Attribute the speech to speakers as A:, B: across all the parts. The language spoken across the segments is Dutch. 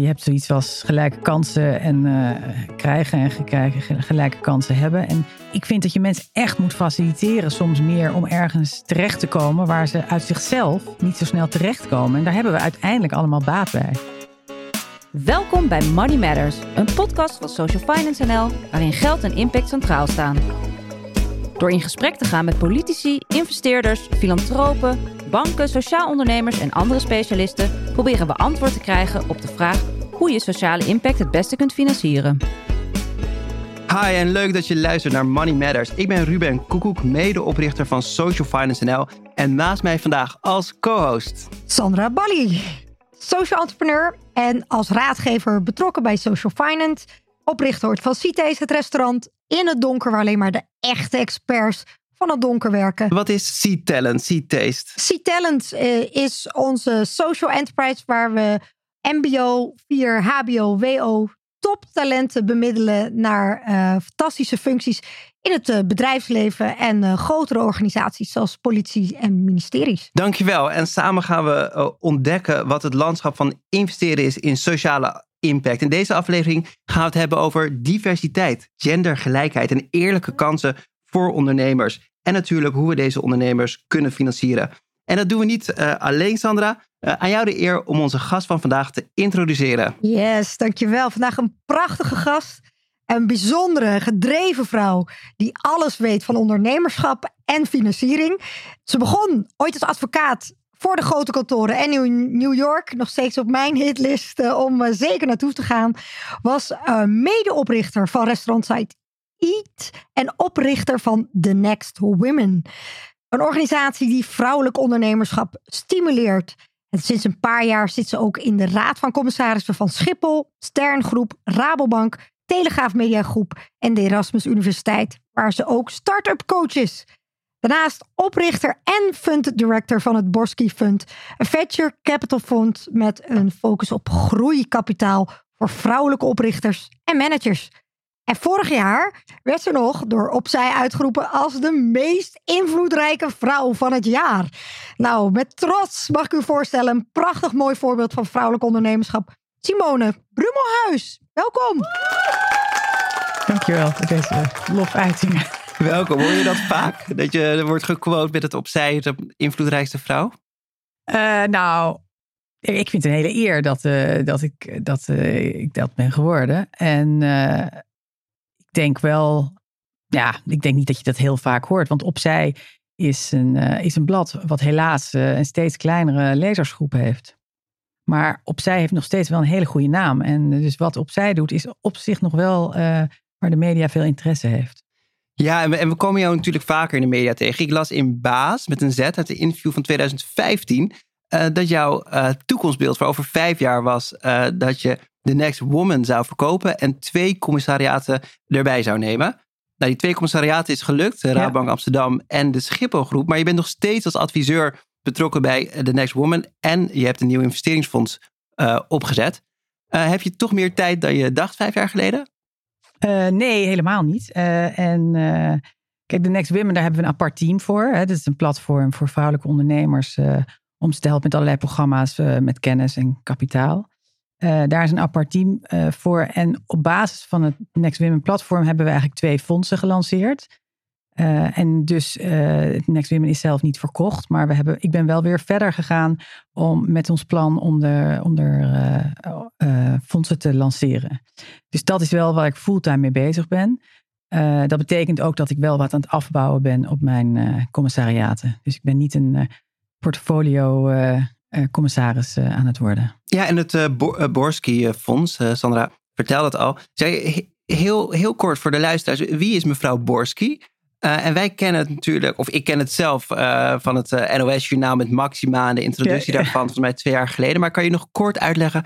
A: je hebt zoiets als gelijke kansen en uh, krijgen en gelijke kansen hebben. En ik vind dat je mensen echt moet faciliteren, soms meer om ergens terecht te komen waar ze uit zichzelf niet zo snel terechtkomen. En daar hebben we uiteindelijk allemaal baat bij.
B: Welkom bij Money Matters, een podcast van Social Finance NL, waarin geld en impact centraal staan. Door in gesprek te gaan met politici, investeerders, filantropen, banken, sociaal ondernemers en andere specialisten proberen we antwoord te krijgen op de vraag hoe je sociale impact het beste kunt financieren.
C: Hi en leuk dat je luistert naar Money Matters. Ik ben Ruben Koekoek, medeoprichter van Social Finance NL en naast mij vandaag als co-host
D: Sandra Bali, social entrepreneur en als raadgever betrokken bij Social Finance, oprichter van CITES, het restaurant in het donker waar alleen maar de echte experts van het donker werken.
C: Wat is Sea Talent, Sea Taste?
D: Sea Talent uh, is onze social enterprise waar we MBO, 4, HBO, WO toptalenten bemiddelen naar uh, fantastische functies in het uh, bedrijfsleven en grotere organisaties zoals politie en ministeries.
C: Dankjewel. En samen gaan we ontdekken wat het landschap van investeren is in sociale impact. In deze aflevering gaan we het hebben over diversiteit, gendergelijkheid en eerlijke kansen voor ondernemers. En natuurlijk hoe we deze ondernemers kunnen financieren. En dat doen we niet uh, alleen, Sandra. Uh, aan jou de eer om onze gast van vandaag te introduceren.
D: Yes, dankjewel. Vandaag een prachtige gast. Een bijzondere, gedreven vrouw die alles weet van ondernemerschap en financiering. Ze begon ooit als advocaat voor de grote kantoren en in New York. Nog steeds op mijn hitlist uh, om zeker naartoe te gaan. Was medeoprichter van restaurantsite Eat en oprichter van The Next Women. Een organisatie die vrouwelijk ondernemerschap stimuleert. En sinds een paar jaar zit ze ook in de raad van commissarissen van Schiphol, Sterngroep, Rabobank, Telegraaf Mediagroep en de Erasmus Universiteit, waar ze ook start-up coach is. Daarnaast oprichter en fund director van het Borski Fund, een venture capital fund met een focus op groeikapitaal voor vrouwelijke oprichters en managers. En vorig jaar werd ze nog door opzij uitgeroepen als de meest invloedrijke vrouw van het jaar. Nou, met trots mag ik u voorstellen een prachtig mooi voorbeeld van vrouwelijk ondernemerschap. Simone Brummelhuis, welkom.
A: Dankjewel voor deze lofuitingen.
C: Welkom. Hoor je dat vaak? Dat je er wordt gequote met het opzij de invloedrijkste vrouw?
A: Uh, nou, ik vind het een hele eer dat, uh, dat, ik, dat uh, ik dat ben geworden. En denk wel, ja, ik denk niet dat je dat heel vaak hoort. Want opzij is een, uh, is een blad wat helaas uh, een steeds kleinere lezersgroep heeft. Maar opzij heeft nog steeds wel een hele goede naam. En dus wat opzij doet, is op zich nog wel uh, waar de media veel interesse heeft.
C: Ja, en we, en we, komen jou natuurlijk vaker in de media tegen. Ik las in Baas met een Z uit de interview van 2015 dat jouw toekomstbeeld voor over vijf jaar was dat je The Next Woman zou verkopen en twee commissariaten erbij zou nemen. Nou, die twee commissariaten is gelukt, de Raadbank Amsterdam en de Schiphol Maar je bent nog steeds als adviseur betrokken bij The Next Woman en je hebt een nieuw investeringsfonds uh, opgezet. Uh, heb je toch meer tijd dan je dacht vijf jaar geleden?
A: Uh, nee, helemaal niet. en kijk, The Next Women, daar hebben we een apart team voor. Hè. Dat is een platform voor vrouwelijke ondernemers om ze te helpen met allerlei programma's met kennis en kapitaal. Uh, daar is een apart team uh, voor. En op basis van het Next Women platform hebben we eigenlijk twee fondsen gelanceerd. Uh, en dus Next Women is zelf niet verkocht. Maar we hebben, ik ben wel weer verder gegaan om, met ons plan om er, om fondsen te lanceren. Dus dat is wel waar ik fulltime mee bezig ben. dat betekent ook dat ik wel wat aan het afbouwen ben op mijn commissariaten. Dus ik ben niet een portfolio commissaris uh, aan het worden.
C: Ja, en het uh, Borski Fonds, Sandra vertelde het al. Zij, heel, heel kort voor de luisteraars, wie is mevrouw Borski? en wij kennen het natuurlijk, of ik ken het zelf van het NOS-journaal met Maxima en de introductie daarvan, volgens mij twee jaar geleden. Maar kan je nog kort uitleggen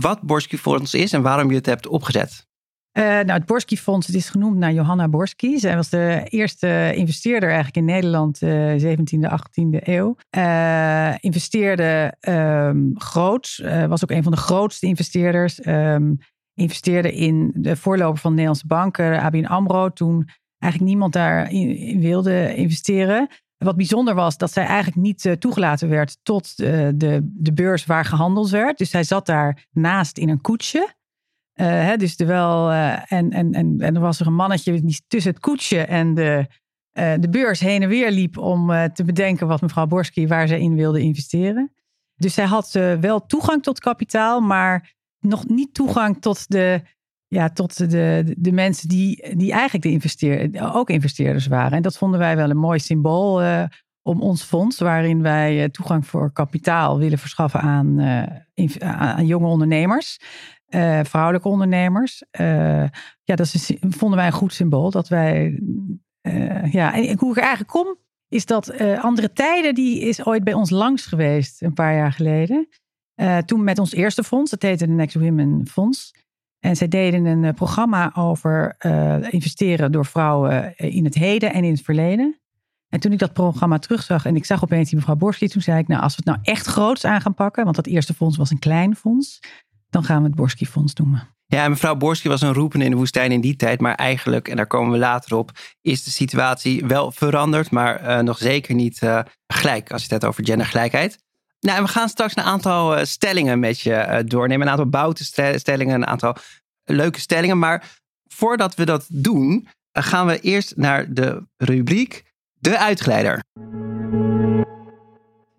C: wat Borski Fonds is en waarom je het hebt opgezet?
A: Uh, nou, het Borski Fonds het is genoemd naar Johanna Borski. Zij was de eerste investeerder eigenlijk in Nederland, uh, 17e, 18e eeuw. Uh, investeerde um, groot, uh, was ook een van de grootste investeerders. Um, investeerde in de voorloper van de Nederlandse banken, ABN AMRO, toen eigenlijk niemand daarin in wilde investeren. wat bijzonder was, dat zij eigenlijk niet toegelaten werd tot de, de beurs waar gehandeld werd. Dus zij zat daar naast in een koetsje. Uh, hè, dus terwijl, uh, en, en, en, en er was er een mannetje die tussen het koetsje en de, de beurs heen en weer liep om te bedenken wat mevrouw Borski waar zij in wilde investeren. Dus zij had wel toegang tot kapitaal, maar nog niet toegang tot de, ja, tot de, de mensen die, die eigenlijk de investeer, ook investeerders waren. En dat vonden wij wel een mooi symbool om ons fonds, waarin wij toegang voor kapitaal willen verschaffen aan, aan jonge ondernemers. Vrouwelijke ondernemers. ja, dat is, vonden wij een goed symbool. Dat wij, ja, en hoe ik eigenlijk kom, is dat andere tijden, die is ooit bij ons langs geweest, een paar jaar geleden. toen met ons eerste fonds, dat heette de Next Women Fonds. En zij deden een eh, programma over investeren door vrouwen eh, in het heden en in het verleden. En toen ik dat programma terugzag en ik zag opeens die mevrouw Borski, toen zei ik, nou als we het nou echt groots aan gaan pakken, want dat eerste fonds was een klein fonds, dan gaan we het Borski Fonds noemen.
C: Ja, mevrouw Borski was een roepende in de woestijn in die tijd, maar eigenlijk, en daar komen we later op, is de situatie wel veranderd, maar uh, nog zeker niet uh, gelijk als je het hebt over gendergelijkheid. Nou, en we gaan straks een aantal eh, stellingen met je eh, doornemen. Een aantal bouten stellingen, een aantal leuke stellingen. Maar voordat we dat doen, eh, gaan we eerst naar de rubriek De Uitgeleider.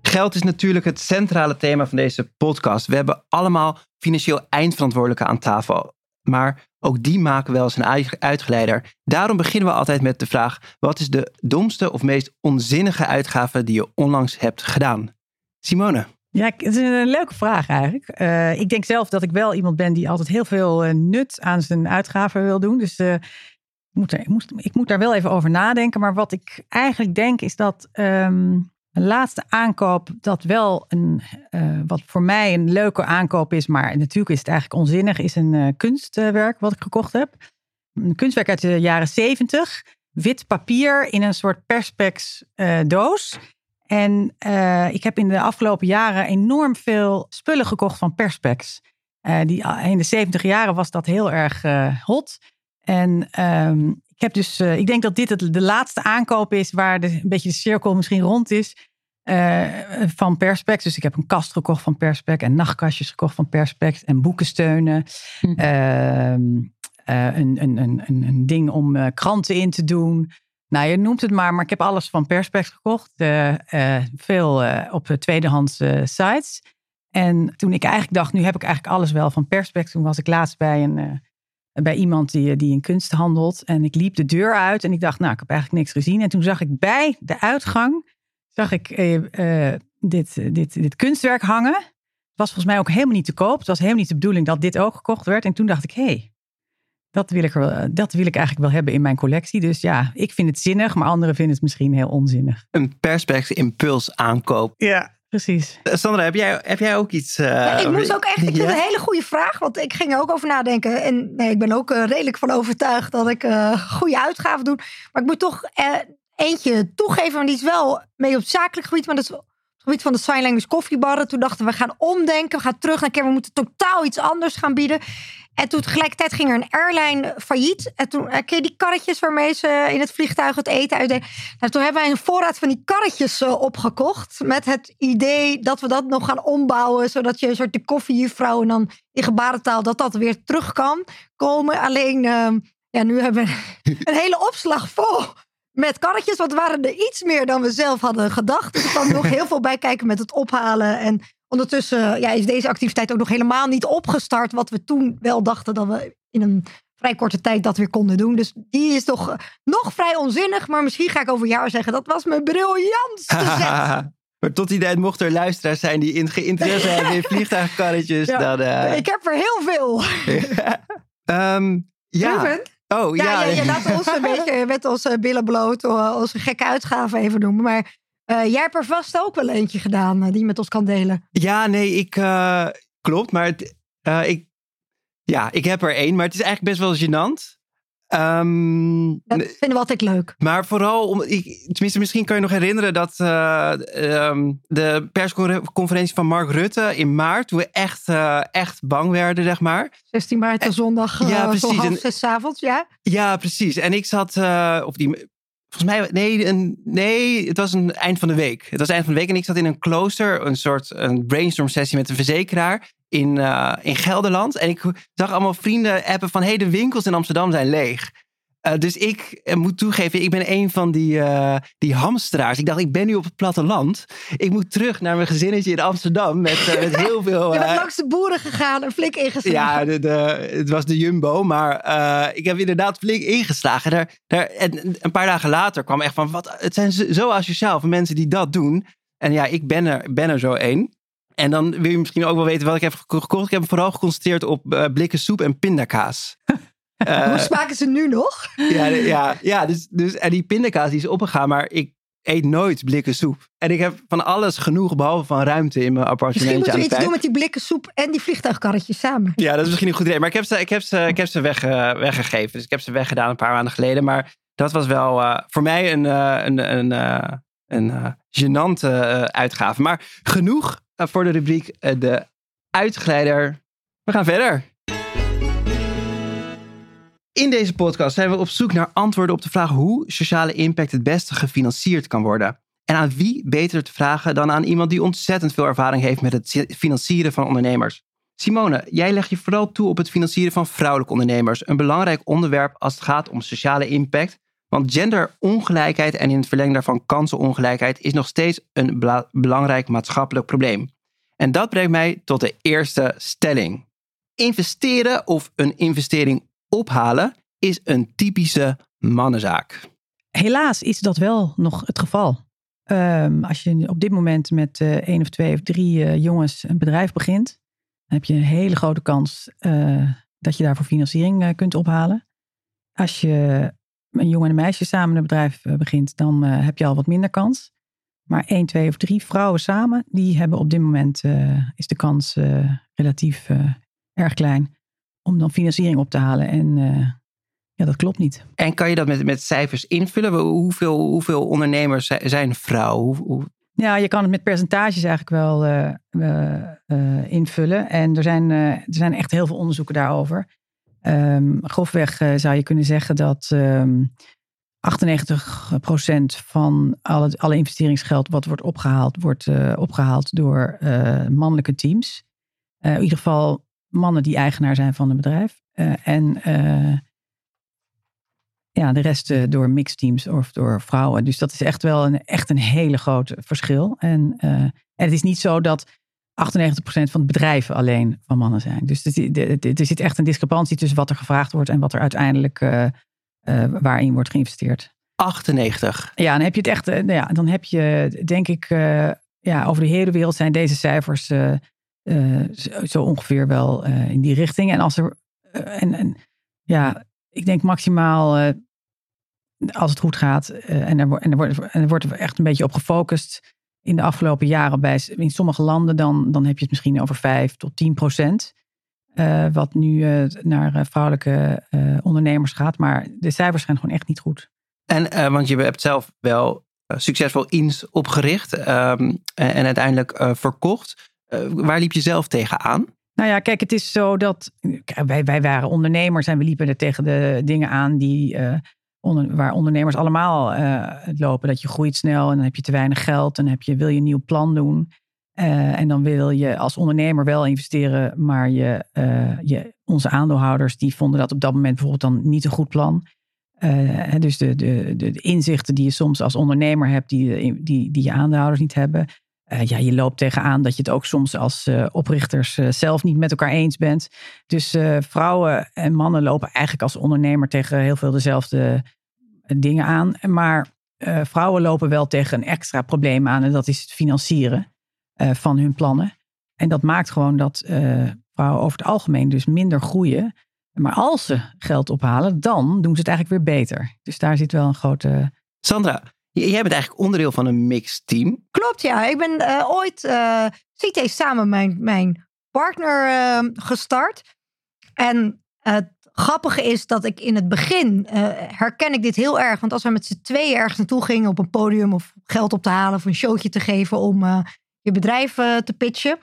C: Geld is natuurlijk het centrale thema van deze podcast. We hebben allemaal financieel eindverantwoordelijke aan tafel. Maar ook die maken wel een uitgeleider. Daarom beginnen we altijd met de vraag: wat is de domste of meest onzinnige uitgave die je onlangs hebt gedaan? Simone.
A: Ja, het is een leuke vraag eigenlijk. Uh, ik denk zelf dat ik wel iemand ben die altijd heel veel uh, nut aan zijn uitgaven wil doen. Dus uh, ik, moet er, ik, moet, daar wel even over nadenken. Maar wat ik eigenlijk denk is dat um, een laatste aankoop, dat wel een, wat voor mij een leuke aankoop is, maar natuurlijk is het eigenlijk onzinnig, is een kunstwerk wat ik gekocht heb. Een kunstwerk uit de jaren zeventig. Wit papier in een soort perspex doos. En ik heb in de afgelopen jaren enorm veel spullen gekocht van Perspex. Die, in de 70 jaren was dat heel erg hot. En um, ik heb dus, ik denk dat dit het, de laatste aankoop is waar de, een beetje de cirkel misschien rond is. van Perspex. Dus ik heb een kast gekocht van Perspex en nachtkastjes gekocht van Perspex en boekensteunen. Hm. Een, een, een, een, ding om kranten in te doen. Nou, je noemt het maar, maar ik heb alles van Perspex gekocht. Veel op tweedehands sites. En toen ik eigenlijk dacht, nu heb ik eigenlijk alles wel van Perspex. Toen was ik laatst bij, een, bij iemand die, die in kunst handelt. En ik liep de deur uit en ik dacht, nou, ik heb eigenlijk niks gezien. En toen zag ik bij de uitgang, zag ik dit, dit, dit kunstwerk hangen. Het was volgens mij ook helemaal niet te koop. Het was helemaal niet de bedoeling dat dit ook gekocht werd. En toen dacht ik, hé, hey, dat wil, ik er, dat wil ik eigenlijk wel hebben in mijn collectie. Dus ja, ik vind het zinnig, maar anderen vinden het misschien heel onzinnig.
C: Een perspex impuls aankoop.
A: Ja, precies.
C: Eh, Sandra, heb jij, heb jij ook iets? Uh,
D: ja, ik moest ook echt. Ik vind het een hele goede vraag, want ik ging er ook over nadenken. En nee, ik ben ook uh, redelijk van overtuigd dat ik uh, goede uitgaven doe. Maar ik moet toch eentje toegeven, want die is wel mee op zakelijk gebied. Maar dat is op het gebied van de sign language koffiebarren. Toen dachten we, we gaan omdenken, we gaan terug naar we moeten totaal iets anders gaan bieden. En toen tegelijkertijd ging er een airline failliet. En toen, eh, die karretjes waarmee ze in het vliegtuig het eten uitdelen? Nou, toen hebben wij een voorraad van die karretjes uh, opgekocht. Met het idee dat we dat nog gaan ombouwen. Zodat je een soort de koffiejuffrouw en dan in gebarentaal dat dat weer terug kan komen. Alleen, uh, ja, nu hebben we een hele opslag vol met karretjes. Want waren er iets meer dan we zelf hadden gedacht. Dus er kwam nog heel veel bij kijken met het ophalen en Ondertussen ja, is deze activiteit ook nog helemaal niet opgestart. Wat we toen wel dachten dat we in een vrij korte tijd dat weer konden doen. Dus die is toch nog vrij onzinnig. Maar misschien ga ik over jou zeggen, dat was mijn briljantste zet.
C: Maar tot die tijd mochten er luisteraars zijn die in geïnteresseerd hebben in vliegtuigkarretjes.
D: Ja, uh... Ik heb er heel veel.
C: um, ja.
D: Oh, ja. ja. Je, laat ons een beetje met onze billen bloot, onze gekke uitgaven even noemen. Maar uh, jij hebt er vast ook wel eentje gedaan uh, die je met ons kan delen.
C: Ja, nee, ik uh, klopt. Maar het, ik, ja, ik heb er één, maar het is eigenlijk best wel gênant. Um,
D: dat vinden we altijd leuk.
C: Maar vooral, om, ik, tenminste, misschien kan je nog herinneren dat um, de persconferentie van Mark Rutte in maart, toen we echt, echt bang werden, zeg maar.
D: 16 maart, de zondag, ja, precies. half zes avonds, ja?
C: Ja, precies. En ik zat, of die volgens mij, nee, een, nee, het was een eind van de week. Het was eind van de week en ik zat in een klooster, een soort een brainstorm sessie met een verzekeraar in, uh, in Gelderland. En ik zag allemaal vrienden appen van, hé, hey, de winkels in Amsterdam zijn leeg. Uh, dus ik uh, moet toegeven, ik ben een van die, uh, die hamsteraars. Ik dacht, ik ben nu op het platteland. Ik moet terug naar mijn gezinnetje in Amsterdam met, met heel veel...
D: Je bent langs de boeren gegaan en flink ingeslagen.
C: Ja, de, de, het was de Jumbo, maar ik heb inderdaad flink ingeslagen. Daar, daar, en een paar dagen later kwam echt van, wat, het zijn zo asociaal van mensen die dat doen. En ja, ik ben er, ben er zo één. En dan wil je misschien ook wel weten wat ik heb gekocht. Ik heb me vooral geconcentreerd op blikken soep en pindakaas.
D: Uh, Hoe smaken ze nu nog?
C: Ja, ja, ja dus, dus, en die pindakaas die is opgegaan, maar ik eet nooit blikken soep. En ik heb van alles genoeg, behalve van ruimte in mijn appartementje
D: Misschien
C: moeten
D: we iets doen met die blikken soep en die vliegtuigkarretjes samen.
C: Ja, dat is misschien een goed idee. Maar ik heb ze, ik heb ze, ik heb ze weg, uh, weggegeven. Dus ik heb ze weggedaan een paar maanden geleden. Maar dat was wel uh, voor mij een, een, een, een gênante uitgave. Maar genoeg voor de rubriek de uitgeleider. We gaan verder. In deze podcast zijn we op zoek naar antwoorden op de vraag hoe sociale impact het beste gefinancierd kan worden. En aan wie beter te vragen dan aan iemand die ontzettend veel ervaring heeft met het financieren van ondernemers. Simone, jij legt je vooral toe op het financieren van vrouwelijke ondernemers. Een belangrijk onderwerp als het gaat om sociale impact. Want genderongelijkheid en in het verlengde daarvan kansenongelijkheid is nog steeds een belangrijk maatschappelijk probleem. En dat brengt mij tot de eerste stelling. Investeren of een investering ophalen is een typische mannenzaak.
A: Helaas is dat wel nog het geval. Um, als je op dit moment met uh, één of twee of drie uh, jongens een bedrijf begint, dan heb je een hele grote kans uh, dat je daarvoor financiering kunt ophalen. Als je een jongen en een meisje samen een bedrijf begint, dan heb je al wat minder kans. Maar één, twee of drie vrouwen samen, die hebben op dit moment is de kans relatief erg klein om dan financiering op te halen. En uh, ja, dat klopt niet.
C: En kan je dat met, met cijfers invullen? Hoeveel, hoeveel ondernemers zijn vrouwen? Hoe, hoe...
A: Ja, je kan het met percentages eigenlijk wel uh, uh, invullen. En er zijn, er zijn echt heel veel onderzoeken daarover. Um, grofweg zou je kunnen zeggen dat um, ehm, 98% van alle, alle investeringsgeld wat wordt opgehaald, wordt opgehaald door mannelijke teams. in ieder geval mannen die eigenaar zijn van een bedrijf. Uh, en uh, ja, de rest uh, door mixed teams of door vrouwen. Dus dat is echt wel een, echt een hele groot verschil. En, en het is niet zo dat 98% van de bedrijven alleen van mannen zijn. Dus er zit echt een discrepantie tussen wat er gevraagd wordt en wat er uiteindelijk waarin wordt geïnvesteerd.
C: 98.
A: Ja, dan heb je het echt, nou ja, dan heb je denk ik, ja, over de hele wereld zijn deze cijfers uh, zo, ongeveer wel uh, in die richting. En als er, uh, en, en, ja, ik denk maximaal, als het goed gaat, en, er, en, er wordt, en er wordt echt een beetje op gefocust in de afgelopen jaren bij in sommige landen, dan, dan heb je het misschien over 5 tot 10 procent. wat nu naar vrouwelijke ondernemers gaat. Maar de cijfers zijn gewoon echt niet goed.
C: En want je hebt zelf wel succesvol INS opgericht um, en uiteindelijk verkocht. Uh, waar liep je zelf tegenaan?
A: Nou ja, kijk, het is zo dat wij, wij waren ondernemers en we liepen er tegen de dingen aan die, onder, waar ondernemers allemaal uh, lopen. Dat je groeit snel en dan heb je te weinig geld en heb je, wil je een nieuw plan doen. en dan wil je als ondernemer wel investeren, maar je, je, onze aandeelhouders die vonden dat op dat moment bijvoorbeeld dan niet een goed plan. dus de, de, de, inzichten die je soms als ondernemer hebt, die, die, die je aandeelhouders niet hebben. Uh, ja, je loopt tegenaan dat je het ook soms als uh, oprichters uh, zelf niet met elkaar eens bent. Dus vrouwen en mannen lopen eigenlijk als ondernemer tegen heel veel dezelfde dingen aan. Maar vrouwen lopen wel tegen een extra probleem aan en dat is het financieren van hun plannen. En dat maakt gewoon dat vrouwen over het algemeen dus minder groeien. Maar als ze geld ophalen, dan doen ze het eigenlijk weer beter. Dus daar zit wel een grote.
C: Sandra, Jij bent eigenlijk onderdeel van een mixed team.
D: Klopt, ja. Ik ben uh, ooit uh, CT samen mijn, mijn partner uh, gestart. En het grappige is dat ik in het begin herken ik dit heel erg. Want als we met z'n tweeën ergens naartoe gingen op een podium of geld op te halen of een showtje te geven om je bedrijf te pitchen.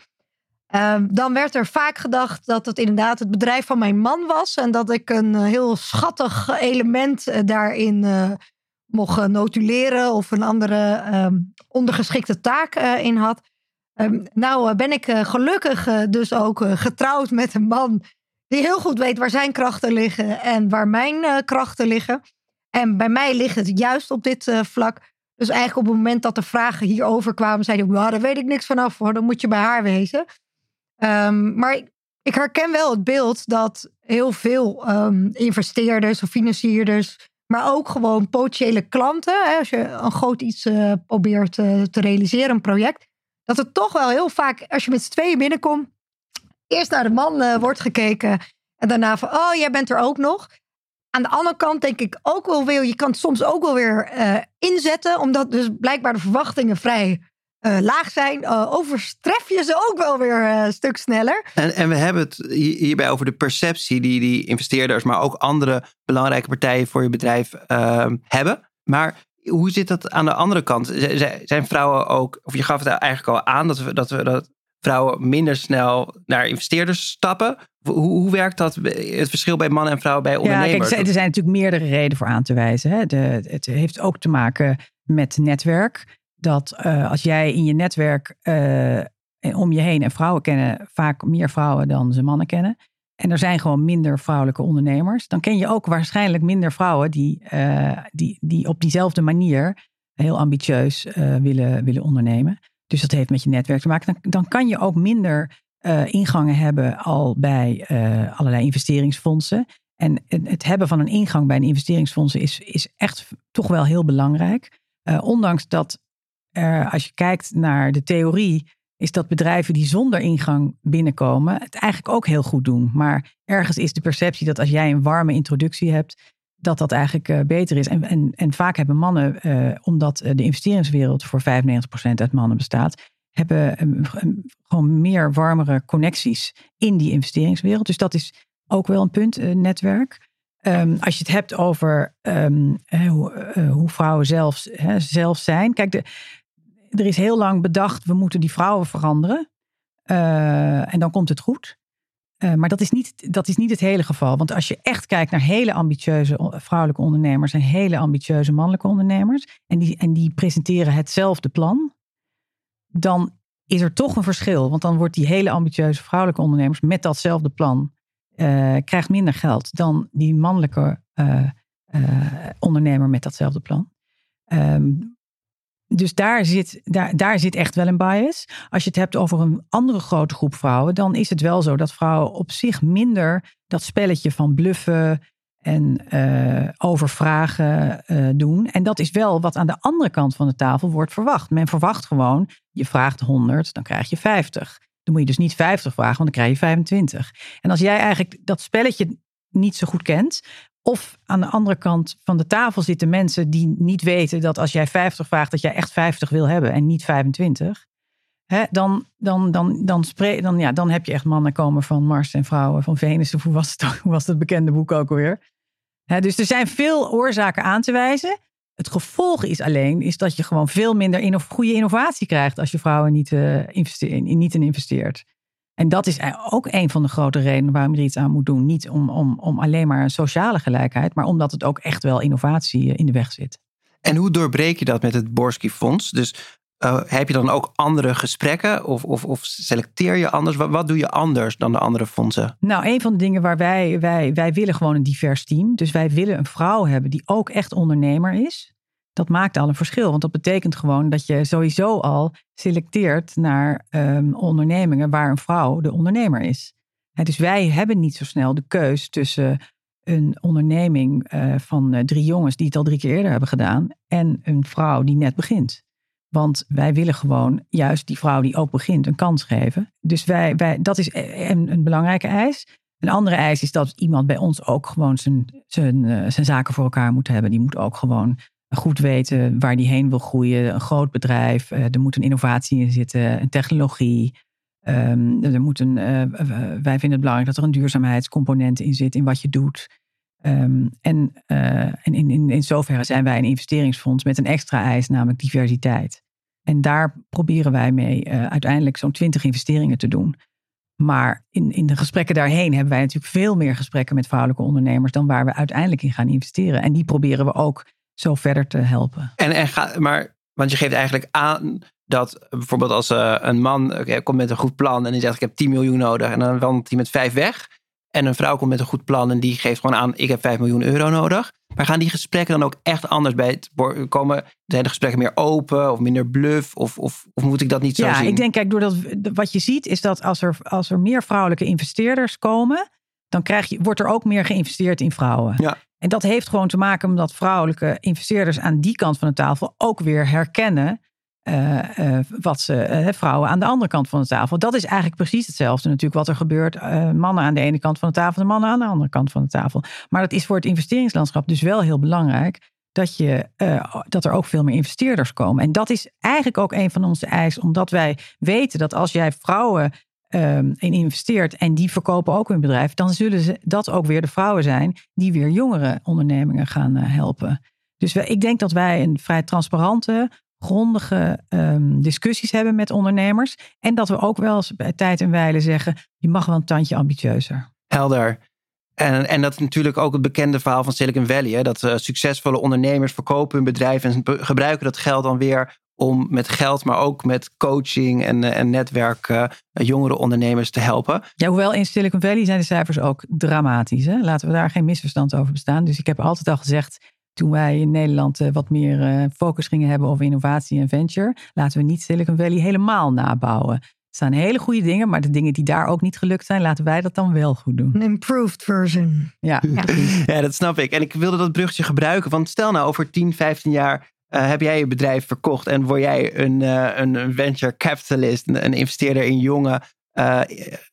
D: Ehm, dan werd er vaak gedacht dat het inderdaad het bedrijf van mijn man was. En dat ik een heel schattig element daarin mocht notuleren of een andere ehm, ondergeschikte taak in had. Ehm, nou ben ik gelukkig dus ook getrouwd met een man die heel goed weet waar zijn krachten liggen en waar mijn krachten liggen. En bij mij ligt het juist op dit vlak. Dus eigenlijk op het moment dat de vragen hierover kwamen, zei ik, nou, daar weet ik niks vanaf hoor, dan moet je bij haar wezen. Um, maar ik herken wel het beeld dat heel veel um, investeerders of financierders, maar ook gewoon potentiële klanten, hè, als je een groot iets uh, probeert uh, te realiseren, een project, dat het toch wel heel vaak, als je met z'n tweeën binnenkomt, eerst naar de man uh, wordt gekeken en daarna van, oh, jij bent er ook nog. Aan de andere kant denk ik ook wel weer, je kan het soms ook wel weer inzetten, omdat dus blijkbaar de verwachtingen vrij uh, laag zijn, uh, overstref je ze ook wel weer uh, een stuk sneller.
C: En, en we hebben het hierbij over de perceptie die die investeerders, maar ook andere belangrijke partijen voor je bedrijf ehm, hebben. Maar hoe zit dat aan de andere kant? Zijn vrouwen ook, of je gaf het eigenlijk al aan, dat, we, dat, we, dat vrouwen minder snel naar investeerders stappen? Hoe, hoe werkt dat, het verschil bij mannen en vrouwen bij ondernemers?
A: Ja, kijk, er zijn natuurlijk meerdere redenen voor aan te wijzen. Hè. De, het heeft ook te maken met netwerk dat uh, als jij in je netwerk uh, om je heen en vrouwen kennen, vaak meer vrouwen dan ze mannen kennen. En er zijn gewoon minder vrouwelijke ondernemers. Dan ken je ook waarschijnlijk minder vrouwen die, uh, die, die op diezelfde manier heel ambitieus willen, willen ondernemen. Dus dat heeft met je netwerk te maken. Dan, dan kan je ook minder ingangen hebben al bij allerlei investeringsfondsen. En het hebben van een ingang bij een investeringsfonds is, is echt toch wel heel belangrijk. ondanks dat als je kijkt naar de theorie, is dat bedrijven die zonder ingang binnenkomen het eigenlijk ook heel goed doen. Maar ergens is de perceptie dat als jij een warme introductie hebt, dat dat eigenlijk uh, beter is. En, en, en vaak hebben mannen, uh, omdat de investeringswereld voor 95% uit mannen bestaat, hebben um, gewoon meer warmere connecties in die investeringswereld. Dus dat is ook wel een punt, netwerk. Um, als je het hebt over hoe, hoe, vrouwen zelf, zelf zijn. Kijk, de, er is heel lang bedacht, we moeten die vrouwen veranderen. Uh, en dan komt het goed. Uh, maar dat is, niet, dat is niet het hele geval. Want als je echt kijkt naar hele ambitieuze vrouwelijke ondernemers en hele ambitieuze mannelijke ondernemers. En die, en die presenteren hetzelfde plan. Dan is er toch een verschil. Want dan wordt die hele ambitieuze vrouwelijke ondernemers met datzelfde plan. Uh, krijgt minder geld dan die mannelijke ondernemer met datzelfde plan. Um, dus daar zit, daar, daar zit echt wel een bias. Als je het hebt over een andere grote groep vrouwen, dan is het wel zo dat vrouwen op zich minder dat spelletje van bluffen en uh, overvragen uh, doen. En dat is wel wat aan de andere kant van de tafel wordt verwacht. Men verwacht gewoon, je vraagt 100, dan krijg je 50. Dan moet je dus niet 50 vragen, want dan krijg je 25. En als jij eigenlijk dat spelletje niet zo goed kent, of aan de andere kant van de tafel zitten mensen die niet weten dat als jij 50 vraagt, dat jij echt 50 wil hebben en niet 25. Hè, dan, dan, dan, dan, spre- dan, ja, dan heb je echt mannen komen van Mars en vrouwen van Venus. Of hoe was het, hoe was het bekende boek ook alweer? Hè, dus er zijn veel oorzaken aan te wijzen. Het gevolg is alleen is dat je gewoon veel minder goede innovatie krijgt als je vrouwen niet, uh, investeert, niet in investeert. En dat is ook een van de grote redenen waarom je er iets aan moet doen. Niet om, om, om alleen maar een sociale gelijkheid, maar omdat het ook echt wel innovatie in de weg zit.
C: En hoe doorbreek je dat met het Borski Fonds? Dus uh, heb je dan ook andere gesprekken of, of, of selecteer je anders? Wat, wat, doe je anders dan de andere fondsen?
A: Nou, een van de dingen waar wij, wij, wij willen gewoon een divers team. Dus wij willen een vrouw hebben die ook echt ondernemer is dat maakt al een verschil. Want dat betekent gewoon dat je sowieso al selecteert naar um, ondernemingen waar een vrouw de ondernemer is. dus wij hebben niet zo snel de keus tussen een onderneming uh, van uh, drie jongens die het al drie keer eerder hebben gedaan en een vrouw die net begint. Want wij willen gewoon juist die vrouw die ook begint een kans geven. Dus wij, wij, dat is een, een belangrijke eis. Een andere eis is dat iemand bij ons ook gewoon zijn, zijn, uh, zijn zaken voor elkaar moet hebben. Die moet ook gewoon goed weten waar die heen wil groeien. Een groot bedrijf, uh, er moet een innovatie in zitten, een technologie. Um, er moet een, uh, wij vinden het belangrijk dat er een duurzaamheidscomponent in zit in wat je doet. Um, en uh, en in, in, in zoverre zijn wij een investeringsfonds met een extra eis, namelijk diversiteit. En daar proberen wij mee uiteindelijk zo'n twintig investeringen te doen. Maar in, in de gesprekken daarheen hebben wij natuurlijk veel meer gesprekken met vrouwelijke ondernemers dan waar we uiteindelijk in gaan investeren. En die proberen we ook zo verder te helpen.
C: En, en ga, maar, want je geeft eigenlijk aan dat bijvoorbeeld als uh, een man okay, komt met een goed plan en die zegt ik heb 10 miljoen nodig en dan wandelt hij met vijf weg. En een vrouw komt met een goed plan en die geeft gewoon aan ik heb 5 miljoen euro nodig. Maar gaan die gesprekken dan ook echt anders bij het komen? Zijn de gesprekken meer open of minder bluff? Of, of, of moet ik dat niet zo
A: ja,
C: zien?
A: Ja, ik denk, kijk, doordat wat je ziet is dat als er, als er meer vrouwelijke investeerders komen, dan krijg je, wordt er ook meer geïnvesteerd in vrouwen.
C: Ja.
A: En dat heeft gewoon te maken omdat vrouwelijke investeerders aan die kant van de tafel ook weer herkennen uh, uh, wat ze, uh, vrouwen aan de andere kant van de tafel. Dat is eigenlijk precies hetzelfde natuurlijk wat er gebeurt. mannen aan de ene kant van de tafel en mannen aan de andere kant van de tafel. Maar dat is voor het investeringslandschap dus wel heel belangrijk. Dat, je, dat er ook veel meer investeerders komen. En dat is eigenlijk ook een van onze eisen. Omdat wij weten dat als jij vrouwen um, in investeert en die verkopen ook hun bedrijf. Dan zullen ze, dat ook weer de vrouwen zijn die weer jongere ondernemingen gaan helpen. Dus ik denk dat wij een vrij transparante, grondige um, discussies hebben met ondernemers. En dat we ook wel eens bij tijd en wijle zeggen: je mag wel een tandje ambitieuzer.
C: Helder. En, en dat is natuurlijk ook het bekende verhaal van Silicon Valley. Hè? Dat uh, succesvolle ondernemers verkopen hun bedrijf en gebruiken dat geld dan weer om met geld, maar ook met coaching en, uh, en netwerk uh, jongere ondernemers te helpen.
A: Ja, hoewel in Silicon Valley zijn de cijfers ook dramatisch. Hè? Laten we daar geen misverstand over bestaan. Dus ik heb altijd al gezegd, toen wij in Nederland uh, wat meer focus gingen hebben over innovatie en venture, laten we niet Silicon Valley helemaal nabouwen. Er staan hele goede dingen, maar de dingen die daar ook niet gelukt zijn, laten wij dat dan wel goed doen.
D: Een improved version.
A: Ja,
C: ja. ja dat snap ik. En ik wilde dat bruggetje gebruiken, want stel nou over 10, 15 jaar uh, heb jij je bedrijf verkocht en word jij een, een venture capitalist, een, een investeerder in jonge,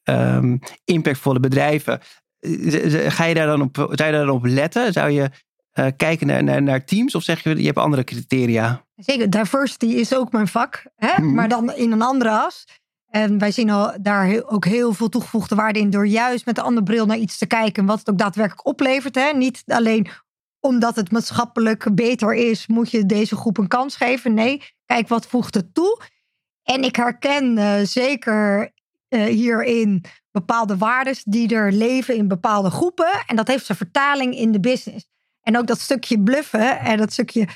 C: um, impactvolle bedrijven. Ga je daar dan op, zou je daar dan op letten? Zou je kijken naar, naar, naar, teams? Of zeg je, je hebt andere criteria?
D: Zeker, diversity is ook mijn vak. Hè? Mm. Maar dan in een andere as. En wij zien al daar heel, ook heel veel toegevoegde waarde in. Door juist met een andere bril naar iets te kijken. Wat het ook daadwerkelijk oplevert. Hè? Niet alleen omdat het maatschappelijk beter is. Moet je deze groep een kans geven. Nee, kijk wat voegt het toe. En ik herken uh, zeker uh, hierin bepaalde waarden die er leven in bepaalde groepen. En dat heeft zijn vertaling in de business. En ook dat stukje bluffen en dat stukje.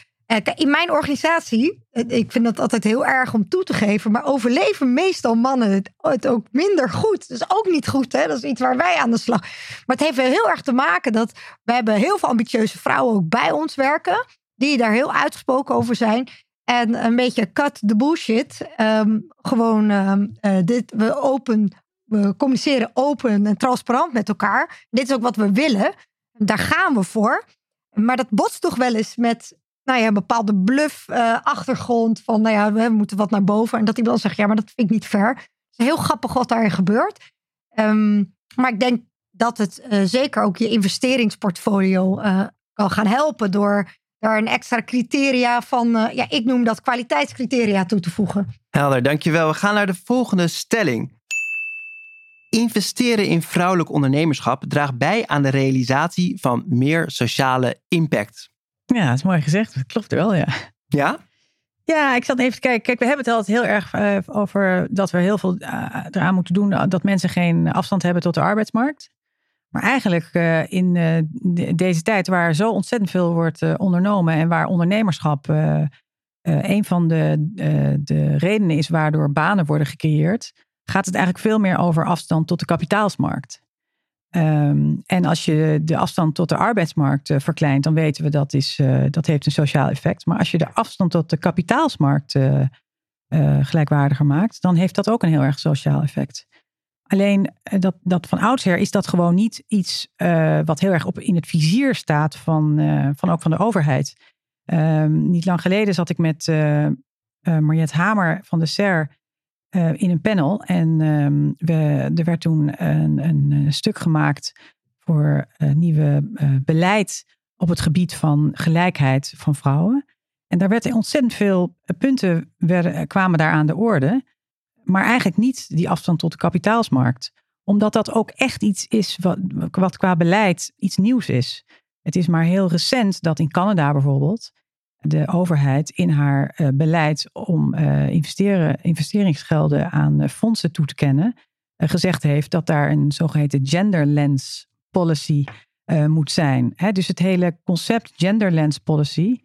D: In mijn organisatie, ik vind dat altijd heel erg om toe te geven, maar overleven meestal mannen het, ook minder goed. Dat is ook niet goed, hè? dat is iets waar wij aan de slag. Maar het heeft heel erg te maken dat we hebben heel veel ambitieuze vrouwen ook bij ons werken, die daar heel uitgesproken over zijn. En een beetje cut the bullshit. Um, gewoon um, uh, dit, we open, we communiceren open en transparant met elkaar. Dit is ook wat we willen. Daar gaan we voor. Maar dat botst toch wel eens met nou ja, een bepaalde bluff-achtergrond. van nou ja, we moeten wat naar boven. En dat iemand dan zegt, ja, maar dat vind ik niet fair. Het is heel grappig wat daar gebeurt. Um, maar ik denk dat het uh, zeker ook je investeringsportfolio uh, kan gaan helpen. door daar een extra criteria van, ja, ik noem dat kwaliteitscriteria toe te voegen.
C: Helder, dankjewel. We gaan naar de volgende stelling. Investeren in vrouwelijk ondernemerschap draagt bij aan de realisatie van meer sociale impact.
A: Ja, dat is mooi gezegd. Dat klopt wel, ja.
C: Ja?
A: Ja, ik zat even te kijken. Kijk, we hebben het altijd heel erg uh, over dat we heel veel uh, eraan moeten doen. Dat mensen geen afstand hebben tot de arbeidsmarkt. Maar eigenlijk uh, in de, deze tijd waar zo ontzettend veel wordt ondernomen. En waar ondernemerschap een van de, de redenen is waardoor banen worden gecreëerd gaat het eigenlijk veel meer over afstand tot de kapitaalsmarkt. Um, en als je de afstand tot de arbeidsmarkt uh, verkleint, dan weten we dat is, uh, dat heeft een sociaal effect. Maar als je de afstand tot de kapitaalsmarkt uh, gelijkwaardiger maakt, dan heeft dat ook een heel erg sociaal effect. Alleen dat, dat van oudsher is dat gewoon niet iets wat heel erg op in het vizier staat van, van ook van de overheid. Um, niet lang geleden zat ik met Mariette Hamer van de SER uh, in een panel. En um, we, er werd toen een, een, stuk gemaakt voor uh, nieuwe beleid op het gebied van gelijkheid van vrouwen. En daar werd ontzettend veel punten werden, kwamen daar aan de orde. Maar eigenlijk niet die afstand tot de kapitaalsmarkt. Omdat dat ook echt iets is wat qua beleid iets nieuws is. Het is maar heel recent dat in Canada bijvoorbeeld de overheid in haar uh, beleid om uh, investeren, investeringsgelden aan uh, fondsen toe te kennen, gezegd heeft dat daar een zogeheten gender lens policy moet zijn. Dus het hele concept gender lens policy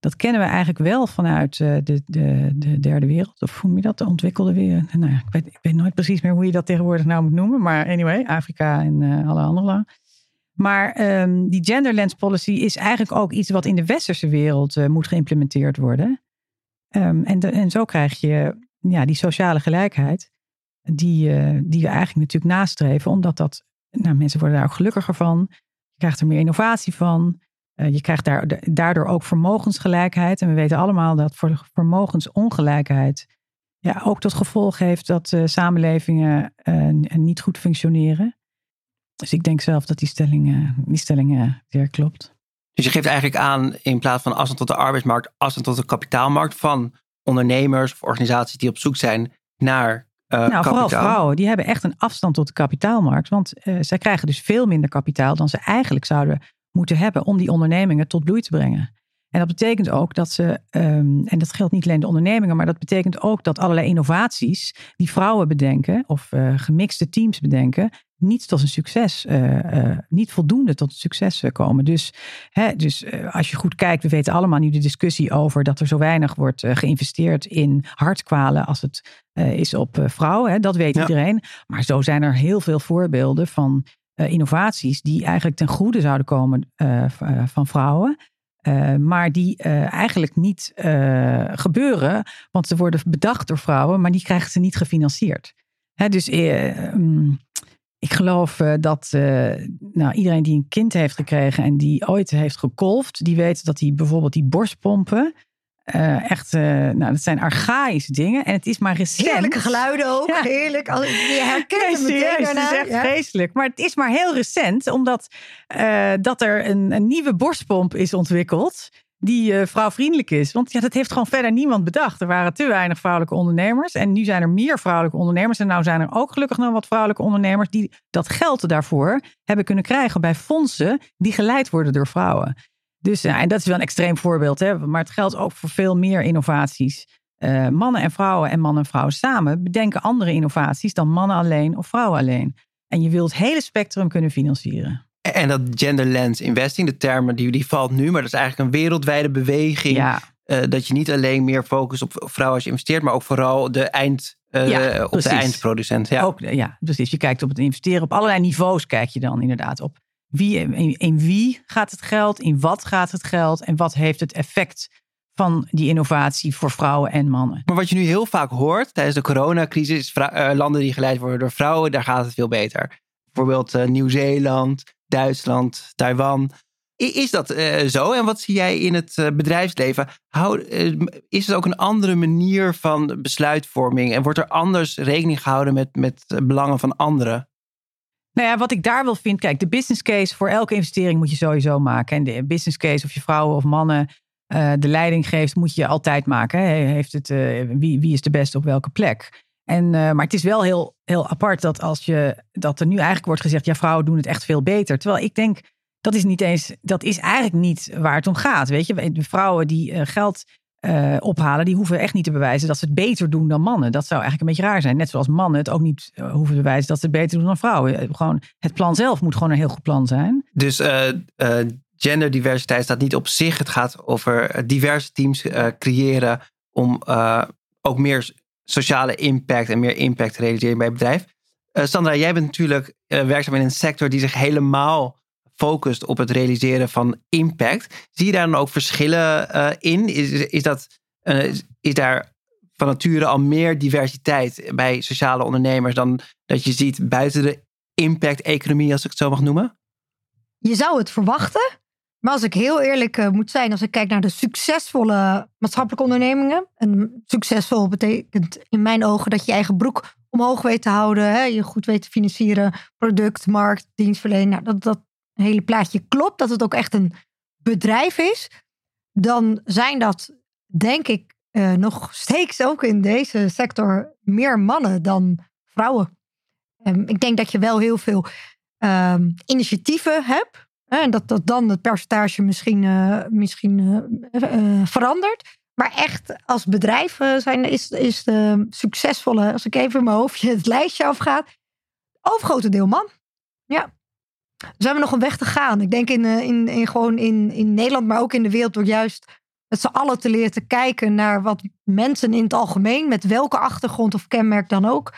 A: dat kennen we eigenlijk wel vanuit de, de, de derde wereld. Of hoe noem je dat? De ontwikkelde wereld. Nou ik weet, ik weet nooit precies meer hoe je dat tegenwoordig nou moet noemen. Maar anyway, Afrika en alle andere landen. Maar um, die gender lens policy is eigenlijk ook iets wat in de westerse wereld uh, moet geïmplementeerd worden. Um, en, en zo krijg je ja, die sociale gelijkheid, die, die we eigenlijk natuurlijk nastreven, omdat dat, nou, mensen worden daar ook gelukkiger van. Je krijgt er meer innovatie van. Uh, je krijgt daar, daardoor ook vermogensgelijkheid. En we weten allemaal dat voor vermogensongelijkheid ja, ook tot gevolg heeft dat samenlevingen niet goed functioneren. Dus ik denk zelf dat die stelling, die stelling weer klopt.
C: Dus je geeft eigenlijk aan, in plaats van afstand tot de arbeidsmarkt, afstand tot de kapitaalmarkt van ondernemers of organisaties die op zoek zijn naar uh, nou,
A: kapitaal. vooral vrouwen, die hebben echt een afstand tot de kapitaalmarkt. Want uh, zij krijgen dus veel minder kapitaal dan ze eigenlijk zouden moeten hebben om die ondernemingen tot bloei te brengen. En dat betekent ook dat ze, um, en dat geldt niet alleen de ondernemingen, maar dat betekent ook dat allerlei innovaties die vrouwen bedenken of uh, gemixte teams bedenken, niet tot een succes, uh, uh, niet voldoende tot een succes komen. Dus, hè, dus als je goed kijkt, we weten allemaal nu de discussie over dat er zo weinig wordt geïnvesteerd in hartkwalen als het is op vrouwen. Hè, dat weet ja. iedereen. Maar zo zijn er heel veel voorbeelden van innovaties die eigenlijk ten goede zouden komen van vrouwen. Uh, maar die eigenlijk niet gebeuren, want ze worden bedacht door vrouwen, maar die krijgen ze niet gefinancierd. Hè, dus um, ik geloof dat nou, iedereen die een kind heeft gekregen en die ooit heeft gekolfd, die weet dat die bijvoorbeeld die borstpompen, uh, echt, nou, dat zijn archaïsche dingen. En het is maar recent.
D: Heerlijke geluiden ook. Ja. Heerlijk. Je herkent het meteen daarna.
A: Het is echt ja. vreselijk. Maar het is maar heel recent. Omdat dat er een, een, nieuwe borstpomp is ontwikkeld. Die vrouwvriendelijk is. Want ja, dat heeft gewoon verder niemand bedacht. Er waren te weinig vrouwelijke ondernemers. En nu zijn er meer vrouwelijke ondernemers. En nou zijn er ook gelukkig nog wat vrouwelijke ondernemers. Die dat geld daarvoor hebben kunnen krijgen bij fondsen. Die geleid worden door vrouwen. Dus ja, en dat is wel een extreem voorbeeld, hè? maar het geldt ook voor veel meer innovaties. Uh, mannen en vrouwen en mannen en vrouwen samen bedenken andere innovaties dan mannen alleen of vrouwen alleen. En je wilt het hele spectrum kunnen financieren.
C: En dat gender lens investing, de term die, die valt nu, maar dat is eigenlijk een wereldwijde beweging.
A: Ja.
C: Uh, dat je niet alleen meer focust op vrouwen als je investeert, maar ook vooral de eind, uh, ja, op de eindproducent. Ja.
A: Ook, ja, precies. Je kijkt op het investeren op allerlei niveaus, kijk je dan inderdaad op. Wie, in, in, wie gaat het geld? In wat gaat het geld? En wat heeft het effect van die innovatie voor vrouwen en mannen?
C: Maar wat je nu heel vaak hoort tijdens de coronacrisis, uh, landen die geleid worden door vrouwen, daar gaat het veel beter. Bijvoorbeeld uh, Nieuw-Zeeland, Duitsland, Taiwan. Is dat uh, zo? En wat zie jij in het bedrijfsleven? Hou, is het ook een andere manier van besluitvorming? En wordt er anders rekening gehouden met, met belangen van anderen?
A: Nou ja, wat ik daar wel vind, kijk, de business case voor elke investering moet je sowieso maken. En de business case, of je vrouwen of mannen de leiding geeft, moet je altijd maken. Heeft het, wie, wie is de beste op welke plek? En, uh, maar het is wel heel, heel apart dat als je dat er nu eigenlijk wordt gezegd, ja, vrouwen doen het echt veel beter. Terwijl ik denk, dat is niet eens, dat is eigenlijk niet waar het om gaat. Weet je, de vrouwen die geld uh, ophalen, die hoeven echt niet te bewijzen dat ze het beter doen dan mannen. Dat zou eigenlijk een beetje raar zijn. Net zoals mannen het ook niet hoeven te bewijzen dat ze het beter doen dan vrouwen. Eh, gewoon, het plan zelf moet gewoon een heel goed plan zijn.
C: Dus genderdiversiteit staat niet op zich. Het gaat over diverse teams creëren om ook meer sociale impact en meer impact realiseren bij het bedrijf. Sandra, jij bent natuurlijk werkzaam in een sector die zich helemaal focust op het realiseren van impact. Zie je daar dan ook verschillen uh, in? Is, is, dat, is daar van nature al meer diversiteit bij sociale ondernemers dan dat je ziet buiten de impact-economie, als ik het zo mag noemen?
D: Je zou het verwachten. Maar als ik heel eerlijk uh, moet zijn, als ik kijk naar de succesvolle maatschappelijke ondernemingen. En succesvol betekent in mijn ogen dat je, je eigen broek omhoog weet te houden. Hè, je goed weet te financieren. Product, markt, dienstverlening. Nou, dat, dat hele plaatje klopt, dat het ook echt een bedrijf is, dan zijn dat, denk ik, uh, nog steeds ook in deze sector meer mannen dan vrouwen. Um, ik denk dat je wel heel veel um, initiatieven hebt. En dat, dat dan het percentage misschien, uh, misschien uh, verandert. Maar echt als bedrijf zijn, is, is de succesvolle, als ik even in mijn hoofdje het lijstje afgaat, overgrote deel man. Ja. Dus we nog een weg te gaan. Ik denk in, in, in, gewoon in, in Nederland, maar ook in de wereld, door juist met z'n allen te leren te kijken naar wat mensen in het algemeen, met welke achtergrond of kenmerk dan ook,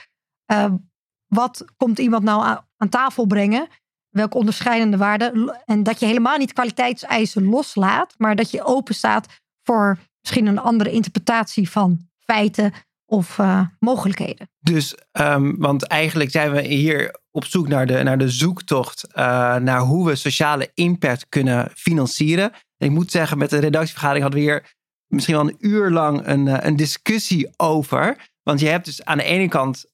D: wat komt iemand nou aan tafel brengen? Welke onderscheidende waarden? En dat je helemaal niet kwaliteitseisen loslaat, maar dat je open staat voor misschien een andere interpretatie van feiten of uh, mogelijkheden.
C: Dus, um, want eigenlijk zijn we hier op zoek naar de, naar de zoektocht uh, naar hoe we sociale impact kunnen financieren. En ik moet zeggen, met de redactievergadering hadden we hier misschien wel een uur lang een, uh, een discussie over. Want je hebt dus aan de ene kant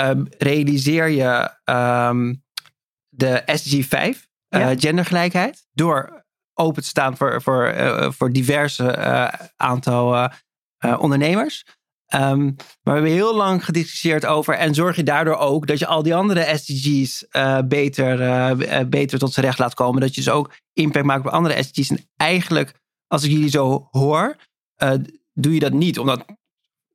C: um, realiseer je um, de SDG 5, ja. gendergelijkheid, door open te staan voor, voor, voor diverse aantal ondernemers. Um, maar we hebben heel lang gediscussieerd over. En zorg je daardoor ook dat je al die andere SDG's beter, beter tot zijn recht laat komen. Dat je dus ook impact maakt op andere SDG's. En eigenlijk, als ik jullie zo hoor, doe je dat niet. Omdat,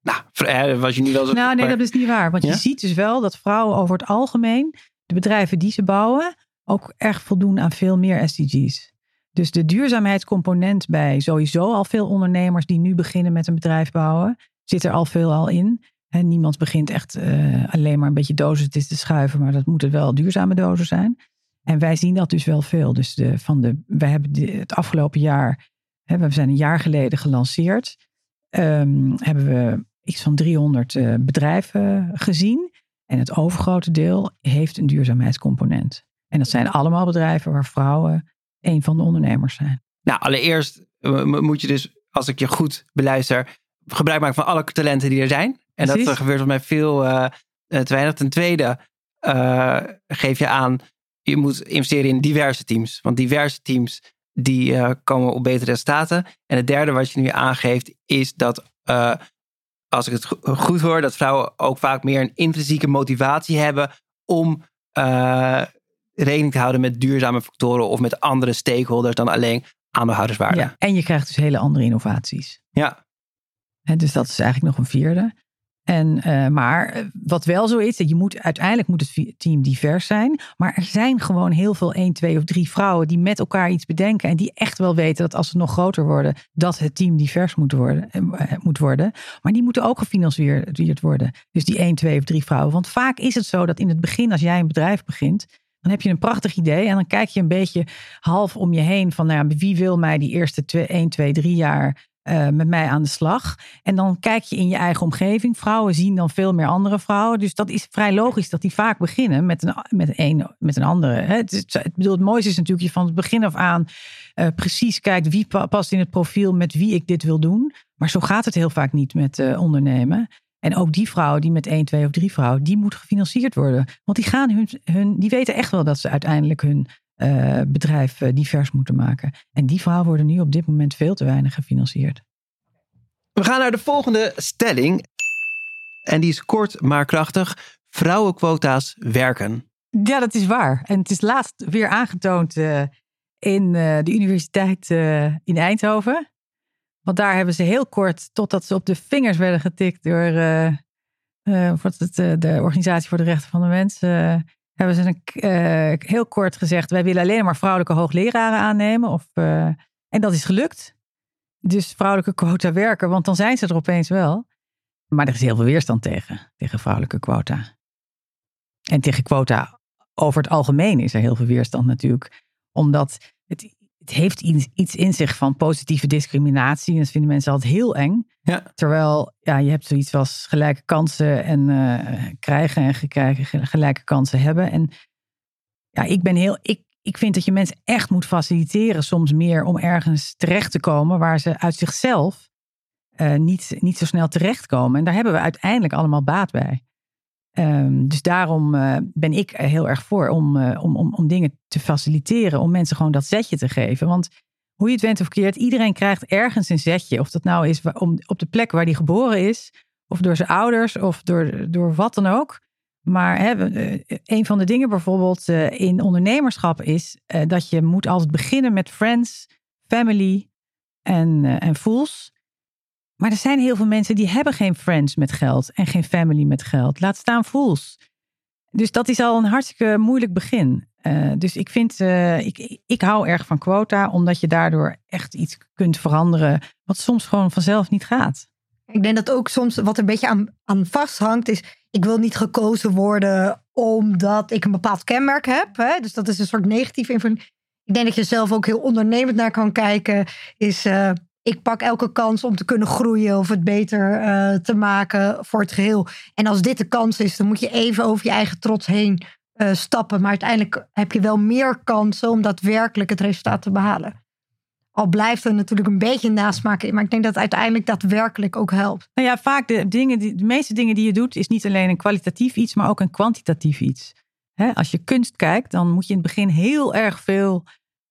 C: nou, was je nu wel zo.
A: Nou, nee, dat is niet waar. Want ja? je ziet dus wel dat vrouwen over het algemeen, de bedrijven die ze bouwen, ook erg voldoen aan veel meer SDG's. Dus de duurzaamheidscomponent bij sowieso al veel ondernemers die nu beginnen met een bedrijf bouwen zit er al veel al in. En niemand begint echt uh, alleen maar een beetje dozen te schuiven, maar dat moeten wel duurzame dozen zijn. En wij zien dat dus wel veel. Dus de, van de, we hebben het afgelopen jaar, hè, we zijn een jaar geleden gelanceerd, um, hebben we iets van 300 uh, bedrijven gezien. En het overgrote deel heeft een duurzaamheidscomponent. En dat zijn allemaal bedrijven waar vrouwen een van de ondernemers zijn.
C: Nou, allereerst moet je dus, als ik je goed beluister, gebruik maken van alle talenten die er zijn. En Precies. dat gebeurt volgens mij veel uh, te weinig. Ten tweede uh, geef je aan, je moet investeren in diverse teams. Want diverse teams die uh, komen op betere resultaten. En het derde wat je nu aangeeft is dat, als ik het goed hoor, dat vrouwen ook vaak meer een intrinsieke motivatie hebben om rekening te houden met duurzame factoren of met andere stakeholders dan alleen aandeelhouderswaarde. Ja,
A: en je krijgt dus hele andere innovaties.
C: Ja,
A: dus dat is eigenlijk nog een vierde. En, uh, maar eh, wat wel zo is, dat je moet, uiteindelijk moet het team divers zijn. Maar er zijn gewoon heel veel één, twee of drie vrouwen die met elkaar iets bedenken. En die echt wel weten dat als ze nog groter worden, dat het team divers moet worden. Eh, moet worden. Maar die moeten ook gefinancierd worden. Dus die één, twee of drie vrouwen. Want vaak is het zo dat in het begin, als jij een bedrijf begint, dan heb je een prachtig idee en dan kijk je een beetje half om je heen van nou ja, wie wil mij die eerste twee, 1, 2, 3 jaar uh, met mij aan de slag. En dan kijk je in je eigen omgeving. Vrouwen zien dan veel meer andere vrouwen. Dus dat is vrij logisch dat die vaak beginnen met een, met een, met een andere. Het, is, het, bedoel, het mooiste is natuurlijk je van het begin af aan uh, precies kijkt wie past in het profiel met wie ik dit wil doen. Maar zo gaat het heel vaak niet met uh, ondernemen. En ook die vrouwen die met één, twee of drie vrouwen, die moeten gefinancierd worden. Want die, gaan hun, hun, die weten echt wel dat ze uiteindelijk hun uh, bedrijf uh, divers moeten maken. En die vrouwen worden nu op dit moment veel te weinig gefinancierd.
C: We gaan naar de volgende stelling. En die is kort maar krachtig. Vrouwenquota's werken.
A: Ja, dat is waar. En het is laatst weer aangetoond uh, in de universiteit in Eindhoven. Want daar hebben ze heel kort, totdat ze op de vingers werden getikt door het, de Organisatie voor de Rechten van de Mens, hebben ze een, uh, heel kort gezegd: wij willen alleen maar vrouwelijke hoogleraren aannemen. Of, uh, en dat is gelukt. Dus vrouwelijke quota werken, want dan zijn ze er opeens wel. Maar er is heel veel weerstand tegen, tegen vrouwelijke quota. En tegen quota over het algemeen is er heel veel weerstand natuurlijk. Omdat het het heeft iets in zich van positieve discriminatie. En dat vinden mensen altijd heel eng.
C: Ja.
A: Terwijl ja, je hebt zoiets als gelijke kansen en uh, krijgen en gelijke kansen hebben. En ja, ik ben heel. Ik, ik vind dat je mensen echt moet faciliteren, soms meer om ergens terecht te komen waar ze uit zichzelf uh, niet, niet zo snel terechtkomen. En daar hebben we uiteindelijk allemaal baat bij. Um, dus daarom uh, ben ik heel erg voor om, uh, om, om, om dingen te faciliteren, om mensen gewoon dat zetje te geven. Want hoe je het went of keert, iedereen krijgt ergens een zetje. Of dat nou is om, op de plek waar hij geboren is, of door zijn ouders, of door, door wat dan ook. Maar hè, een van de dingen bijvoorbeeld in ondernemerschap is dat je moet altijd beginnen met friends, family en, en fools. Maar er zijn heel veel mensen die hebben geen friends met geld en geen family met geld. Laat staan fools. Dus dat is al een hartstikke moeilijk begin. Uh, dus ik vind, uh, ik, ik hou erg van quota, omdat je daardoor echt iets kunt veranderen, wat soms gewoon vanzelf niet gaat.
D: Ik denk dat ook soms wat er een beetje aan, aan vasthangt is, ik wil niet gekozen worden omdat ik een bepaald kenmerk heb. Hè? Dus dat is een soort negatief invloed. Ik denk dat je zelf ook heel ondernemend naar kan kijken. Is uh, ik pak elke kans om te kunnen groeien of het beter uh, te maken voor het geheel. En als dit de kans is, dan moet je even over je eigen trots heen uh, stappen. Maar uiteindelijk heb je wel meer kansen om daadwerkelijk het resultaat te behalen. Al blijft er natuurlijk een beetje nasmaak in. Maar ik denk dat uiteindelijk daadwerkelijk ook helpt.
A: Nou ja, vaak de, dingen die, de meeste dingen die je doet, is niet alleen een kwalitatief iets, maar ook een kwantitatief iets. als je kunst kijkt, dan moet je in het begin heel erg veel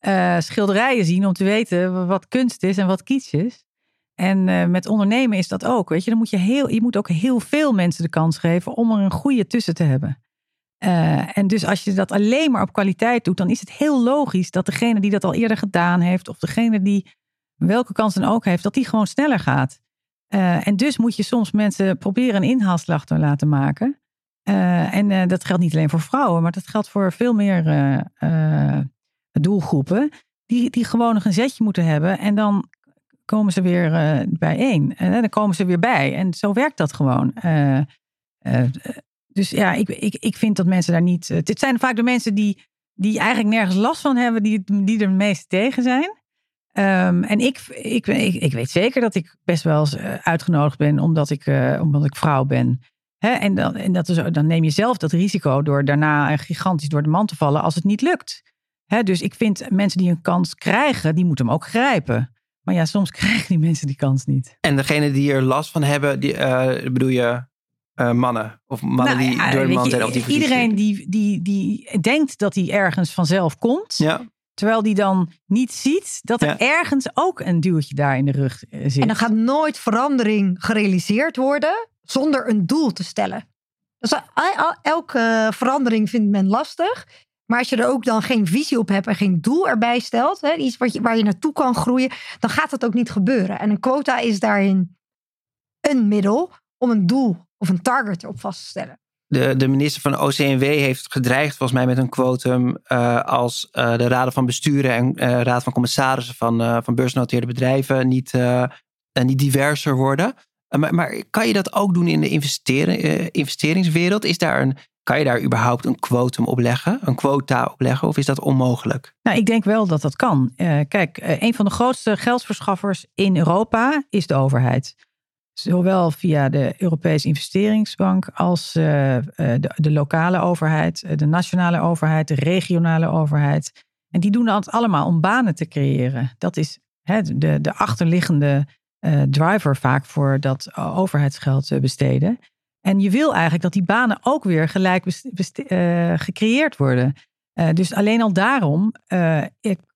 A: uh, schilderijen zien om te weten wat kunst is en wat kitsch is. En uh, met ondernemen is dat ook. Weet je, dan moet je, heel, je moet ook heel veel mensen de kans geven om er een goede tussen te hebben. Uh, en dus als je dat alleen maar op kwaliteit doet, dan is het heel logisch dat degene die dat al eerder gedaan heeft, of degene die welke kans dan ook heeft, dat die gewoon sneller gaat. En dus moet je soms mensen proberen een inhaalslag te laten maken. En dat geldt niet alleen voor vrouwen, maar dat geldt voor veel meer doelgroepen. Die, die gewoon nog een zetje moeten hebben. En dan komen ze weer bijeen. En dan komen ze weer bij. En zo werkt dat gewoon. Dus ja, ik, ik, ik vind dat mensen daar niet. Het eh, zijn vaak de mensen die, die eigenlijk nergens last van hebben, die, die er meest tegen zijn. Um, en ik, ik, ik, ik, weet zeker dat ik best wel eens eh, uitgenodigd ben omdat ik, omdat ik vrouw ben. Hè? En, dan, en dat is, dan neem je zelf dat risico door daarna gigantisch door de man te vallen als het niet lukt. Hè? Dus ik vind mensen die een kans krijgen, die moeten hem ook grijpen. Maar ja, soms krijgen die mensen die kans niet.
C: En degene die er last van hebben, die, uh, bedoel je uh, mannen. Of mannen nou, die ja, door de man zijn. Of die
A: iedereen die, die, die denkt dat hij ergens vanzelf komt.
C: Ja.
A: Terwijl die dan niet ziet dat er ja. ergens ook een duwtje daar in de rug eh, zit.
D: En dan gaat nooit verandering gerealiseerd worden zonder een doel te stellen. Dus elke verandering vindt men lastig. Maar als je er ook dan geen visie op hebt en geen doel erbij stelt, hè, iets wat je, waar je naartoe kan groeien, dan gaat dat ook niet gebeuren. En een quota is daarin een middel om een doel of een target erop vast te stellen.
C: De, de minister van OCNW heeft gedreigd volgens mij met een quotum uh, als uh, de raden van besturen en uh, raad van commissarissen van, van beursgenoteerde bedrijven niet, niet diverser worden. Maar, maar, kan je dat ook doen in de investeringswereld? Is daar een, kan je daar überhaupt een quotum op leggen, een quota op leggen, of is dat onmogelijk?
A: Nou, ik denk wel dat dat kan. kijk, een van de grootste geldsverschaffers in Europa is de overheid. Zowel via de Europese investeringsbank als uh, de, de, lokale overheid, eh, de nationale overheid, de regionale overheid. En die doen dat allemaal om banen te creëren. Dat is hè, de, de achterliggende driver vaak voor dat overheidsgeld besteden. En je wil eigenlijk dat die banen ook weer gelijk gecreëerd worden. dus alleen al daarom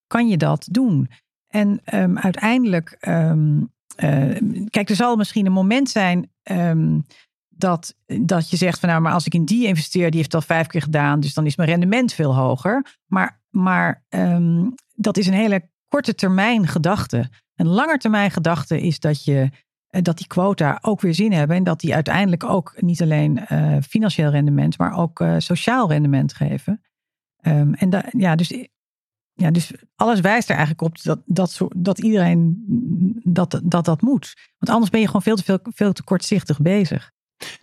A: kan je dat doen. En um, uiteindelijk uh, kijk, er zal misschien een moment zijn um, dat, dat je zegt van nou, maar als ik in die investeer, die heeft al vijf keer gedaan, dus dan is mijn rendement veel hoger. Maar, maar dat is een hele korte termijn gedachte. Een langetermijn gedachte is dat je eh, dat die quota ook weer zin hebben en dat die uiteindelijk ook niet alleen uh, financieel rendement, maar ook uh, sociaal rendement geven. Um, en da, ja, dus ja, dus alles wijst er eigenlijk op dat, dat, dat iedereen dat, dat dat moet. Want anders ben je gewoon veel te, veel, veel te kortzichtig bezig.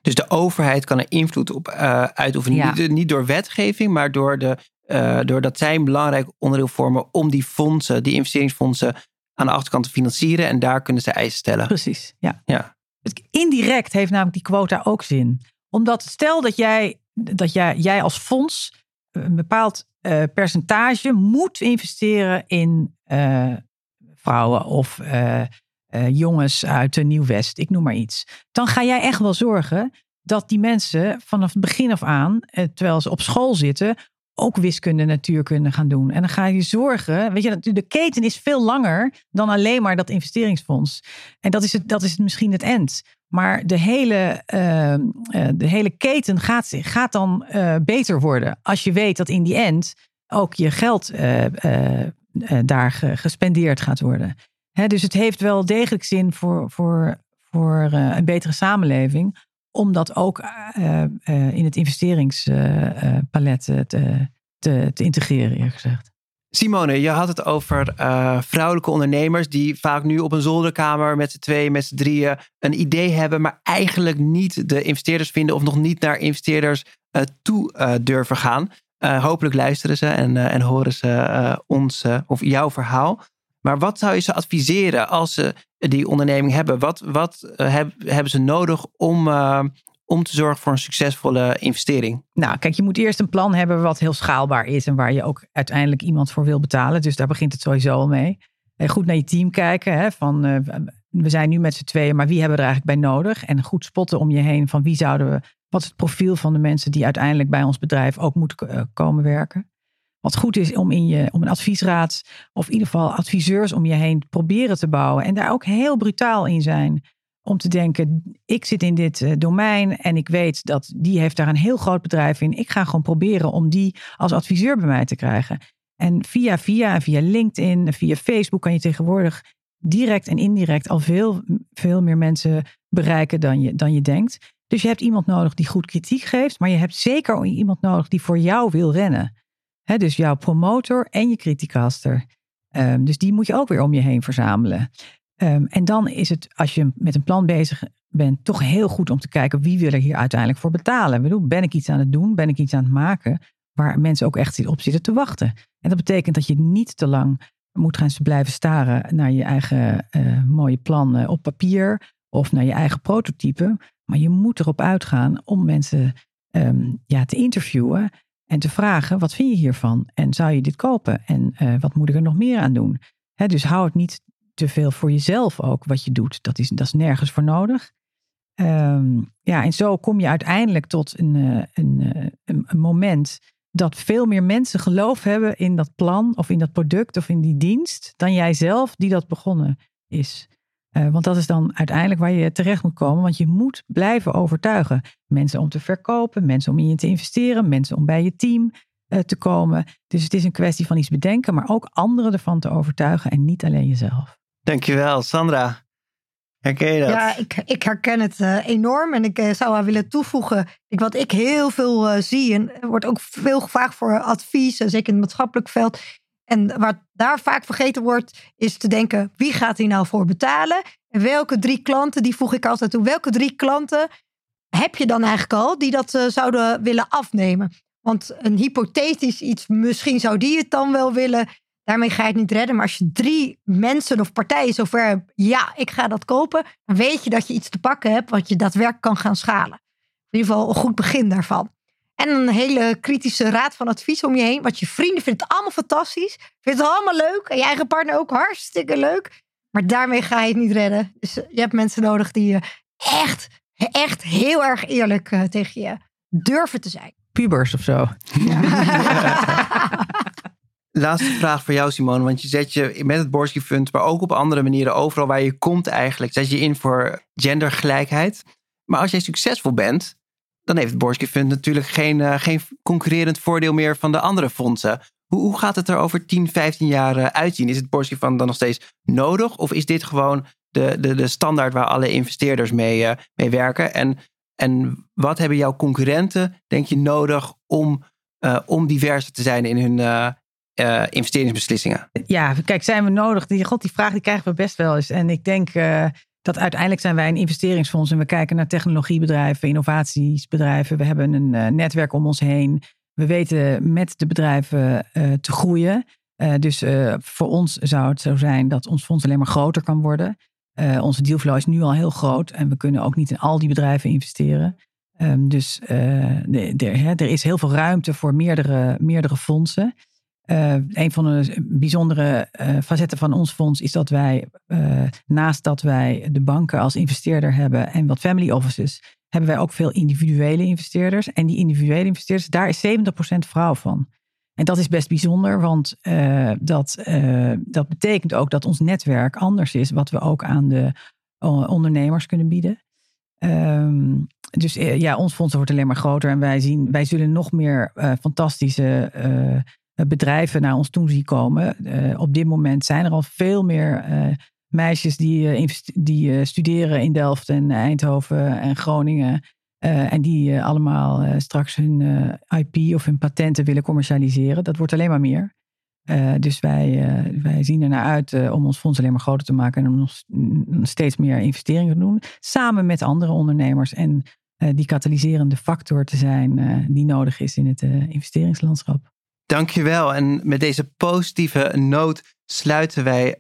C: Dus de overheid kan er invloed op uh, uitoefenen. Ja. Niet, niet, door wetgeving, maar door de, uh, doordat zij een belangrijk onderdeel vormen om die fondsen, die investeringsfondsen, aan de achterkant te financieren. En daar kunnen ze eisen stellen.
A: Precies, ja.
C: ja.
A: Indirect heeft namelijk die quota ook zin. Omdat stel dat jij, dat jij, jij als fonds een bepaald uh, percentage moet investeren in uh, vrouwen of uh, jongens uit de Nieuw-West, ik noem maar iets. Dan ga jij echt wel zorgen dat die mensen vanaf het begin af aan, terwijl ze op school zitten, ook wiskunde natuurkunde gaan doen. En dan ga je zorgen, weet je, de keten is veel langer dan alleen maar dat investeringsfonds. En dat is, het, dat is het misschien het end. Maar de hele, uh, de hele keten gaat, gaat dan uh, beter worden. Als je weet dat in die end ook je geld uh, daar gespendeerd gaat worden. Hè, dus het heeft wel degelijk zin voor, voor, voor een betere samenleving. Om dat ook in het investeringspalet te, te, te integreren, eerlijk gezegd.
C: Simone, je had het over vrouwelijke ondernemers die vaak nu op een zolderkamer met z'n tweeën, met z'n drieën een idee hebben, maar eigenlijk niet de investeerders vinden of nog niet naar investeerders toe durven gaan. hopelijk luisteren ze en, en horen ze ons of jouw verhaal. Maar wat zou je ze adviseren als ze die onderneming hebben? Wat, wat heb, hebben ze nodig om, om te zorgen voor een succesvolle investering?
A: Nou, kijk, je moet eerst een plan hebben wat heel schaalbaar is en waar je ook uiteindelijk iemand voor wil betalen. Dus daar begint het sowieso al mee. En goed naar je team kijken. Hè, van, we zijn nu met z'n tweeën, maar wie hebben we er eigenlijk bij nodig? En goed spotten om je heen van wie zouden we, wat is het profiel van de mensen die uiteindelijk bij ons bedrijf ook moeten komen werken? Wat goed is om, in je, om een adviesraad of in ieder geval adviseurs om je heen proberen te bouwen. En daar ook heel brutaal in zijn om te denken, ik zit in dit eh, domein en ik weet dat die heeft daar een heel groot bedrijf in. Ik ga gewoon proberen om die als adviseur bij mij te krijgen. En via via en via LinkedIn via Facebook kan je tegenwoordig direct en indirect al veel, veel meer mensen bereiken dan je, dan je denkt. Dus je hebt iemand nodig die goed kritiek geeft, maar je hebt zeker iemand nodig die voor jou wil rennen. Dus jouw promotor en je criticaster. Um, dus die moet je ook weer om je heen verzamelen. Um, en dan is het, als je met een plan bezig bent, toch heel goed om te kijken wie wil er hier uiteindelijk voor betalen. Ik bedoel, ben ik iets aan het doen? Ben ik iets aan het maken waar mensen ook echt op zitten te wachten? En dat betekent dat je niet te lang moet gaan blijven staren naar je eigen uh, mooie plan op papier of naar je eigen prototype. Maar je moet erop uitgaan om mensen um, ja, te interviewen en te vragen: wat vind je hiervan? En zou je dit kopen? En uh, wat moet ik er nog meer aan doen? He, dus hou het niet te veel voor jezelf ook wat je doet. Dat is, dat is nergens voor nodig. Um, ja, en zo kom je uiteindelijk tot een, eh, een, eh, een, een, moment dat veel meer mensen geloof hebben in dat plan of in dat product of in die dienst dan jij zelf die dat begonnen is. Uh, want dat is dan uiteindelijk waar je terecht moet komen, want je moet blijven overtuigen. Mensen om te verkopen, mensen om in je te investeren, mensen om bij je team uh, te komen. Dus het is een kwestie van iets bedenken, maar ook anderen ervan te overtuigen en niet alleen jezelf.
C: Dankjewel, Sandra. Herken je dat?
D: Ja, ik, ik herken het uh, enorm. En ik uh, zou haar willen toevoegen. Ik, wat ik heel veel uh, zie, en er wordt ook veel gevraagd voor advies, zeker in het maatschappelijk veld. En wat daar vaak vergeten wordt, is te denken: wie gaat hier nou voor betalen? En welke drie klanten, die voeg ik altijd toe, welke drie klanten heb je dan eigenlijk al die dat zouden willen afnemen? Want een hypothetisch iets, misschien zou die het dan wel willen. Daarmee ga je het niet redden. Maar als je drie mensen of partijen zover hebt, ja, ik ga dat kopen, dan weet je dat je iets te pakken hebt wat je daadwerkelijk kan gaan schalen. In ieder geval een goed begin daarvan. En een hele kritische raad van advies om je heen. Want je vrienden vinden het allemaal fantastisch. Vinden het allemaal leuk. En je eigen partner ook hartstikke leuk. Maar daarmee ga je het niet redden. Dus je hebt mensen nodig die je echt, echt heel erg eerlijk uh, tegen je durven te zijn.
A: Pubers of zo. Ja.
C: Laatste vraag voor jou, Simone. Want je zet je met het Borski Fund, maar ook op andere manieren, overal waar je komt eigenlijk, zet je in voor gendergelijkheid. Maar als jij succesvol bent, dan heeft het Borski Fund natuurlijk geen, uh, geen concurrerend voordeel meer van de andere fondsen. Hoe, hoe gaat het er over 10, 15 jaar uh, uitzien? Is het Borski Fund dan nog steeds nodig? Of is dit gewoon de, de, de standaard waar alle investeerders mee, uh, mee werken? En, en wat hebben jouw concurrenten, denk je, nodig om, om diverser te zijn in hun, investeringsbeslissingen?
A: Ja, kijk, zijn we nodig? Die, God, die vraag die krijgen we best wel eens. En ik denk dat uiteindelijk zijn wij een investeringsfonds en we kijken naar technologiebedrijven, innovatiesbedrijven. We hebben een uh, netwerk om ons heen. We weten met de bedrijven te groeien. dus voor ons zou het zo zijn dat ons fonds alleen maar groter kan worden. onze dealflow is nu al heel groot en we kunnen ook niet in al die bedrijven investeren. Um, dus er is heel veel ruimte voor meerdere, meerdere fondsen. Uh, een van de bijzondere uh, facetten van ons fonds is dat wij, uh, naast dat wij de banken als investeerder hebben en wat family offices, hebben wij ook veel individuele investeerders. En die individuele investeerders, daar is 70% vrouw van. En dat is best bijzonder, want dat, dat betekent ook dat ons netwerk anders is, wat we ook aan de ondernemers kunnen bieden. Um, dus ja, ons fonds wordt alleen maar groter en wij, zien, wij zullen nog meer fantastische eh, bedrijven naar ons toe zien komen. Uh, op dit moment zijn er al veel meer uh, meisjes die, die studeren in Delft en Eindhoven en Groningen. en die allemaal straks hun IP of hun patenten willen commercialiseren. Dat wordt alleen maar meer. dus wij, wij zien er naar uit om ons fonds alleen maar groter te maken en om nog steeds meer investeringen te doen. Samen met andere ondernemers en die katalyserende factor te zijn die nodig is in het investeringslandschap.
C: Dankjewel. En met deze positieve noot sluiten wij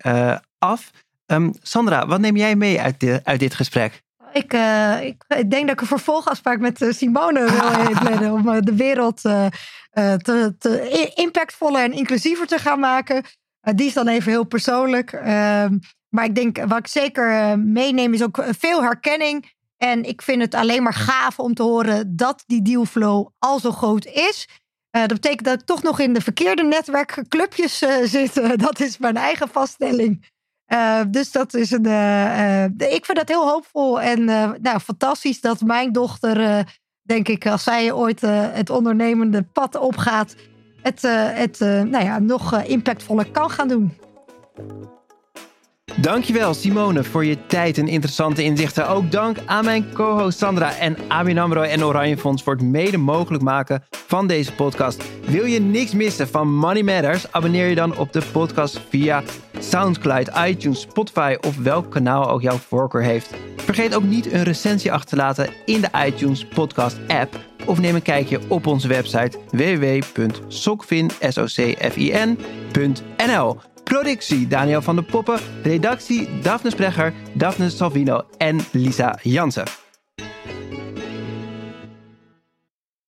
C: af. Um, Sandra, wat neem jij mee uit, uit dit gesprek?
D: Ik, uh, ik, ik, denk dat ik een vervolgafspraak met uh, Simone wil plannen om de wereld te, te, impactvoller en inclusiever te gaan maken. die is dan even heel persoonlijk. Ehm, maar ik denk, wat ik zeker meeneem, is ook veel herkenning. En ik vind het alleen maar gaaf om te horen dat die dealflow al zo groot is. Dat betekent dat ik toch nog in de verkeerde netwerkclubjes zit. dat is mijn eigen vaststelling. Uh, dus dat is een. Uh, ik vind dat heel hoopvol en nou, fantastisch dat mijn dochter, denk ik, als zij ooit het ondernemende pad opgaat, het, het nou ja, nog impactvoller kan gaan doen.
C: Dankjewel Simone voor je tijd en interessante inzichten. Ook dank aan mijn co-host Sandra en Amin Amro en Oranje Fonds voor het mede mogelijk maken van deze podcast. Wil je niks missen van Money Matters? Abonneer je dan op de podcast via SoundCloud, iTunes, Spotify of welk kanaal ook jouw voorkeur heeft. Vergeet ook niet een recensie achter te laten in de iTunes podcast app of neem een kijkje op onze website www.sokfin.nl. Productie Daniel van der Poppen. Redactie Daphne Sprecher, Daphne Salvino en Lisa Jansen.